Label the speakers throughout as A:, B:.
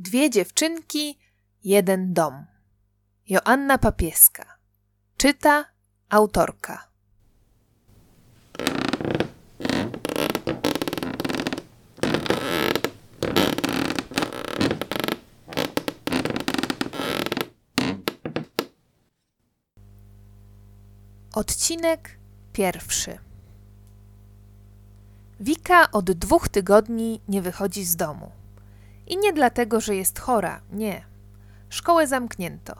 A: Dwie dziewczynki, jeden dom. Joanna Papieska. Czyta autorka. Odcinek pierwszy. Wika od dwóch tygodni nie wychodzi z domu. I nie dlatego, że jest chora, nie. Szkołę zamknięto.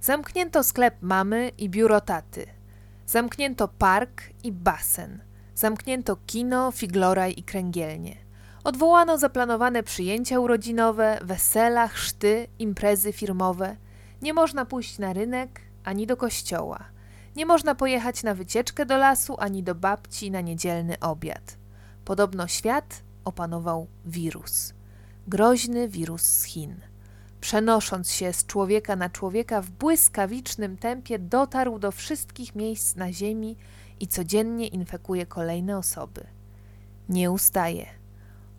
A: Zamknięto sklep mamy i biuro taty. Zamknięto park i basen. Zamknięto kino, figloraj i kręgielnie. Odwołano zaplanowane przyjęcia urodzinowe, wesela, chrzty, imprezy firmowe. Nie można pójść na rynek ani do kościoła. Nie można pojechać na wycieczkę do lasu ani do babci na niedzielny obiad. Podobno świat opanował wirus groźny wirus z Chin. Przenosząc się z człowieka na człowieka w błyskawicznym tempie, dotarł do wszystkich miejsc na Ziemi i codziennie infekuje kolejne osoby. Nie ustaje.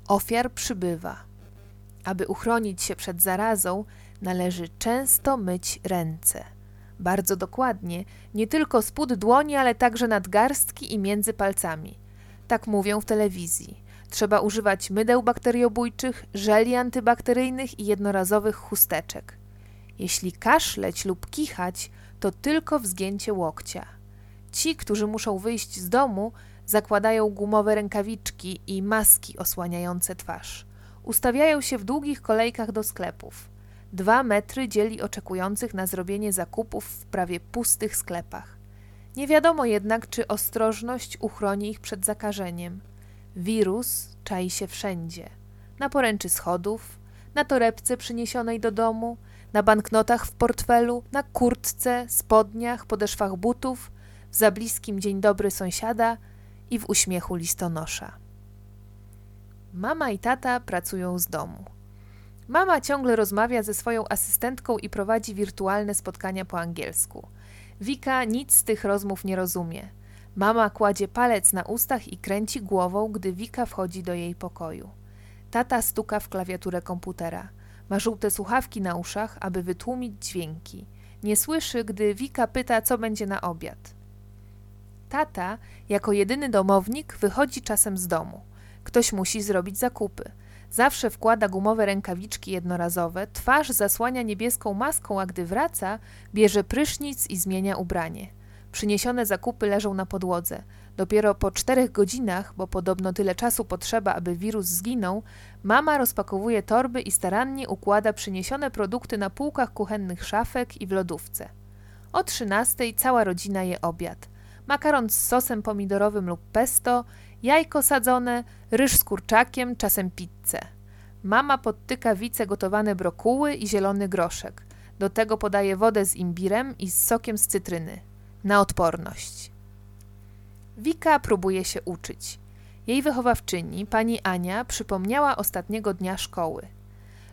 A: Ofiar przybywa. Aby uchronić się przed zarazą, należy często myć ręce. Bardzo dokładnie, nie tylko spód dłoni, ale także nadgarstki i między palcami. Tak mówią w telewizji. Trzeba używać mydeł bakteriobójczych, żeli antybakteryjnych i jednorazowych chusteczek. Jeśli kaszleć lub kichać, to tylko w zgięcie łokcia. Ci, którzy muszą wyjść z domu, zakładają gumowe rękawiczki i maski osłaniające twarz. Ustawiają się w długich kolejkach do sklepów. Dwa metry dzieli oczekujących na zrobienie zakupów w prawie pustych sklepach. Nie wiadomo jednak, czy ostrożność uchroni ich przed zakażeniem. Wirus czai się wszędzie. Na poręczy schodów, na torebce przyniesionej do domu, na banknotach w portfelu, na kurtce, spodniach, podeszwach butów, w zabliskim dzień dobry sąsiada i w uśmiechu listonosza. Mama i tata pracują z domu. Mama ciągle rozmawia ze swoją asystentką i prowadzi wirtualne spotkania po angielsku. Wika nic z tych rozmów nie rozumie. Mama kładzie palec na ustach i kręci głową, gdy Wika wchodzi do jej pokoju. Tata stuka w klawiaturę komputera. Ma żółte słuchawki na uszach, aby wytłumić dźwięki. Nie słyszy, gdy Wika pyta, co będzie na obiad. Tata, jako jedyny domownik, wychodzi czasem z domu. Ktoś musi zrobić zakupy. Zawsze wkłada gumowe rękawiczki jednorazowe, twarz zasłania niebieską maską, a gdy wraca, bierze prysznic i zmienia ubranie. Przyniesione zakupy leżą na podłodze. Dopiero po czterech godzinach, bo podobno tyle czasu potrzeba, aby wirus zginął, mama rozpakowuje torby i starannie układa przyniesione produkty na półkach kuchennych szafek i w lodówce. O trzynastej cała rodzina je obiad. Makaron z sosem pomidorowym lub pesto, jajko sadzone, ryż z kurczakiem, czasem pizzę. Mama podtyka wice gotowane brokuły i zielony groszek. Do tego podaje wodę z imbirem i z sokiem z cytryny na odporność. Wika próbuje się uczyć. Jej wychowawczyni, pani Ania, przypomniała ostatniego dnia szkoły.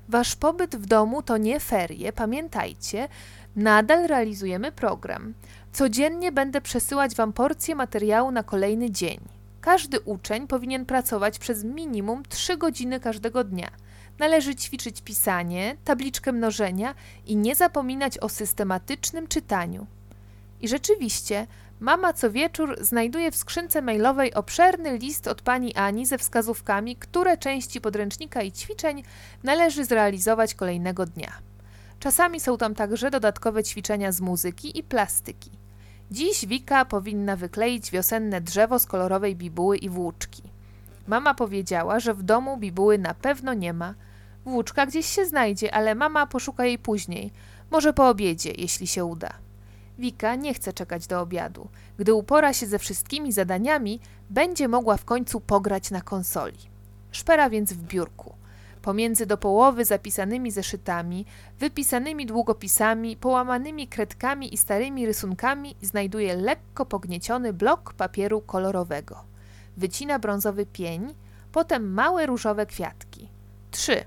A: Wasz pobyt w domu to nie ferie, pamiętajcie, nadal realizujemy program. Codziennie będę przesyłać wam porcję materiału na kolejny dzień. Każdy uczeń powinien pracować przez minimum 3 godziny każdego dnia. Należy ćwiczyć pisanie, tabliczkę mnożenia i nie zapominać o systematycznym czytaniu. I rzeczywiście, mama co wieczór znajduje w skrzynce mailowej obszerny list od pani Ani ze wskazówkami, które części podręcznika i ćwiczeń należy zrealizować kolejnego dnia. Czasami są tam także dodatkowe ćwiczenia z muzyki i plastyki. Dziś Wika powinna wykleić wiosenne drzewo z kolorowej bibuły i włóczki. Mama powiedziała, że w domu bibuły na pewno nie ma. Włóczka gdzieś się znajdzie, ale mama poszuka jej później, może po obiedzie, jeśli się uda. Wika nie chce czekać do obiadu. Gdy upora się ze wszystkimi zadaniami, będzie mogła w końcu pograć na konsoli. Szpera więc w biurku. Pomiędzy do połowy zapisanymi zeszytami, wypisanymi długopisami, połamanymi kredkami i starymi rysunkami znajduje lekko pognieciony blok papieru kolorowego. Wycina brązowy pień, potem małe różowe kwiatki. Trzy,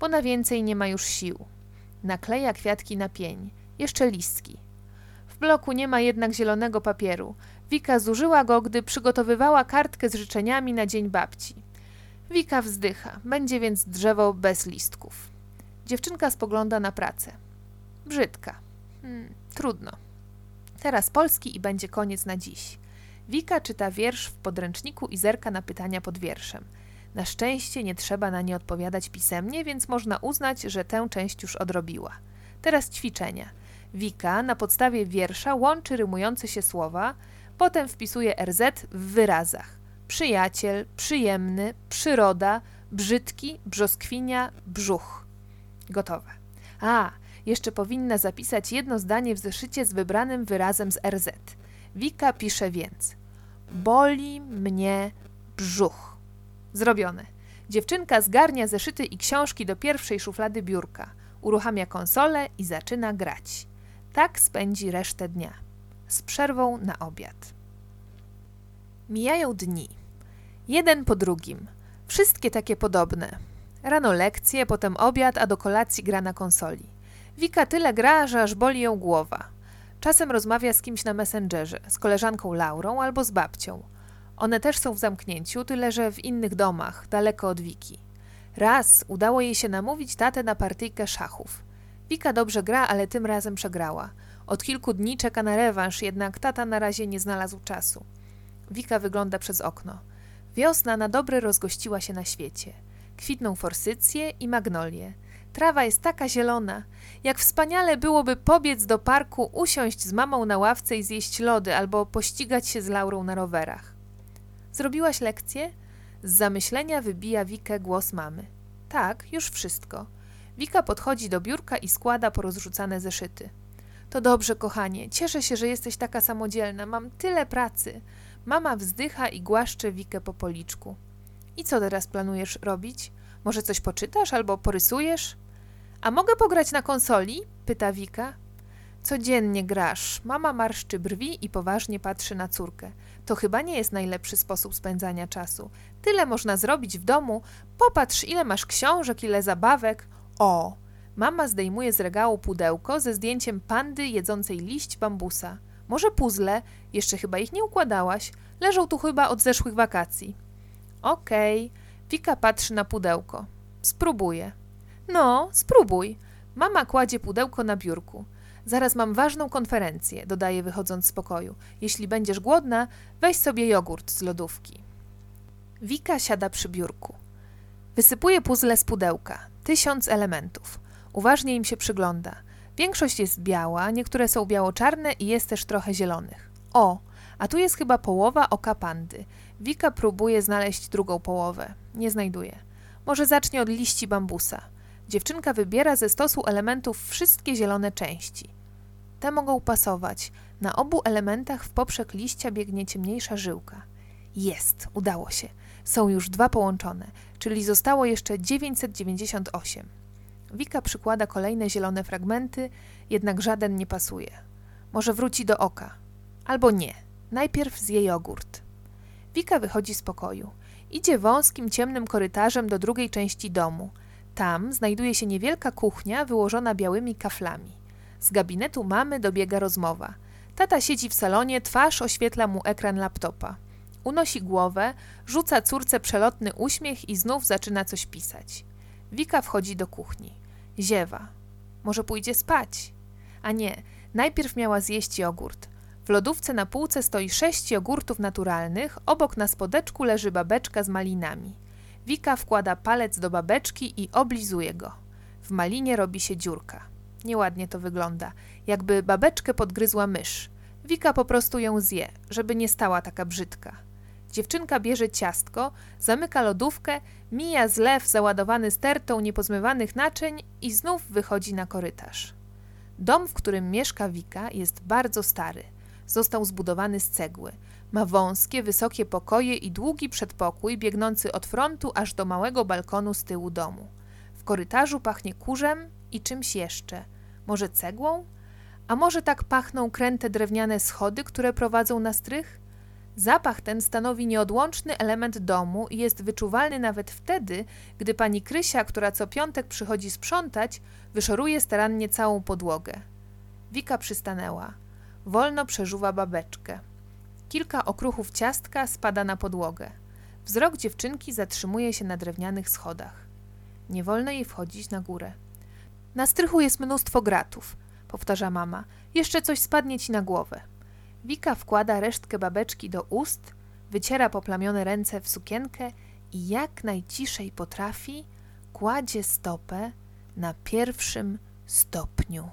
A: bo na więcej nie ma już sił. Nakleja kwiatki na pień, jeszcze listki. W bloku nie ma jednak zielonego papieru. Wika zużyła go, gdy przygotowywała kartkę z życzeniami na dzień babci. Wika wzdycha, będzie więc drzewo bez listków. Dziewczynka spogląda na pracę. Brzydka. Hmm, trudno. Teraz polski i będzie koniec na dziś. Wika czyta wiersz w podręczniku i zerka na pytania pod wierszem. Na szczęście nie trzeba na nie odpowiadać pisemnie, więc można uznać, że tę część już odrobiła. Teraz ćwiczenia. Wika na podstawie wiersza łączy rymujące się słowa, potem wpisuje RZ w wyrazach. Przyjaciel, przyjemny, przyroda, brzydki, brzoskwinia, brzuch. Gotowe. A, jeszcze powinna zapisać jedno zdanie w zeszycie z wybranym wyrazem z RZ. Wika pisze więc: Boli mnie brzuch. Zrobione. Dziewczynka zgarnia zeszyty i książki do pierwszej szuflady biurka, uruchamia konsolę i zaczyna grać. Tak spędzi resztę dnia. Z przerwą na obiad. Mijają dni. Jeden po drugim. Wszystkie takie podobne. Rano lekcje, potem obiad, a do kolacji gra na konsoli. Wika tyle gra, że aż boli ją głowa. Czasem rozmawia z kimś na Messengerze, z koleżanką Laurą albo z babcią. One też są w zamknięciu, tyle że w innych domach, daleko od Wiki. Raz udało jej się namówić tatę na partyjkę szachów. Wika dobrze gra, ale tym razem przegrała. Od kilku dni czeka na rewanż, jednak tata na razie nie znalazł czasu. Wika wygląda przez okno. Wiosna na dobre rozgościła się na świecie. Kwitną forsycje i magnolie. Trawa jest taka zielona. Jak wspaniale byłoby pobiec do parku, usiąść z mamą na ławce i zjeść lody, albo pościgać się z Laurą na rowerach. Zrobiłaś lekcję? Z zamyślenia wybija Wikę głos mamy. Tak, już wszystko. Wika podchodzi do biurka i składa porozrzucane zeszyty. To dobrze, kochanie. Cieszę się, że jesteś taka samodzielna. Mam tyle pracy. Mama wzdycha i głaszcze Wikę po policzku. I co teraz planujesz robić? Może coś poczytasz albo porysujesz? A mogę pograć na konsoli? pyta Wika. Codziennie grasz. Mama marszczy brwi i poważnie patrzy na córkę. To chyba nie jest najlepszy sposób spędzania czasu. Tyle można zrobić w domu. Popatrz, ile masz książek, ile zabawek. O! Mama zdejmuje z regału pudełko ze zdjęciem pandy jedzącej liść bambusa. Może puzzle? Jeszcze chyba ich nie układałaś. Leżą tu chyba od zeszłych wakacji. Okej. Okay. Wika patrzy na pudełko. Spróbuję. No, spróbuj. Mama kładzie pudełko na biurku. Zaraz mam ważną konferencję, dodaje wychodząc z pokoju. Jeśli będziesz głodna, weź sobie jogurt z lodówki. Wika siada przy biurku. Wysypuje puzzle z pudełka. Tysiąc elementów. Uważnie im się przygląda. Większość jest biała, niektóre są biało-czarne i jest też trochę zielonych. O, a tu jest chyba połowa oka pandy. Wika próbuje znaleźć drugą połowę. Nie znajduje. Może zacznie od liści bambusa. Dziewczynka wybiera ze stosu elementów wszystkie zielone części. Te mogą pasować. Na obu elementach w poprzek liścia biegnie ciemniejsza żyłka. Jest, udało się. Są już dwa połączone, czyli zostało jeszcze 998. Wika przykłada kolejne zielone fragmenty, jednak żaden nie pasuje. Może wróci do oka. Albo nie. Najpierw zje jogurt. Wika wychodzi z pokoju. Idzie wąskim, ciemnym korytarzem do drugiej części domu. Tam znajduje się niewielka kuchnia wyłożona białymi kaflami. Z gabinetu mamy dobiega rozmowa. Tata siedzi w salonie, twarz oświetla mu ekran laptopa. Unosi głowę, rzuca córce przelotny uśmiech i znów zaczyna coś pisać. Wika wchodzi do kuchni. Ziewa. Może pójdzie spać? A nie, najpierw miała zjeść jogurt. W lodówce na półce stoi sześć jogurtów naturalnych, obok na spodeczku leży babeczka z malinami. Wika wkłada palec do babeczki i oblizuje go. W malinie robi się dziurka. Nieładnie to wygląda, jakby babeczkę podgryzła mysz. Wika po prostu ją zje, żeby nie stała taka brzydka. Dziewczynka bierze ciastko, zamyka lodówkę, mija zlew załadowany stertą niepozmywanych naczyń i znów wychodzi na korytarz. Dom, w którym mieszka Wika, jest bardzo stary. Został zbudowany z cegły. Ma wąskie, wysokie pokoje i długi przedpokój biegnący od frontu aż do małego balkonu z tyłu domu. W korytarzu pachnie kurzem i czymś jeszcze. Może cegłą? A może tak pachną kręte drewniane schody, które prowadzą na strych? Zapach ten stanowi nieodłączny element domu i jest wyczuwalny nawet wtedy, gdy pani Krysia, która co piątek przychodzi sprzątać, wyszoruje starannie całą podłogę. Wika przystanęła. Wolno przeżuwa babeczkę. Kilka okruchów ciastka spada na podłogę. Wzrok dziewczynki zatrzymuje się na drewnianych schodach. Nie wolno jej wchodzić na górę. Na strychu jest mnóstwo gratów, powtarza mama. Jeszcze coś spadnie ci na głowę. Wika wkłada resztkę babeczki do ust, wyciera poplamione ręce w sukienkę i jak najciszej potrafi, kładzie stopę na pierwszym stopniu.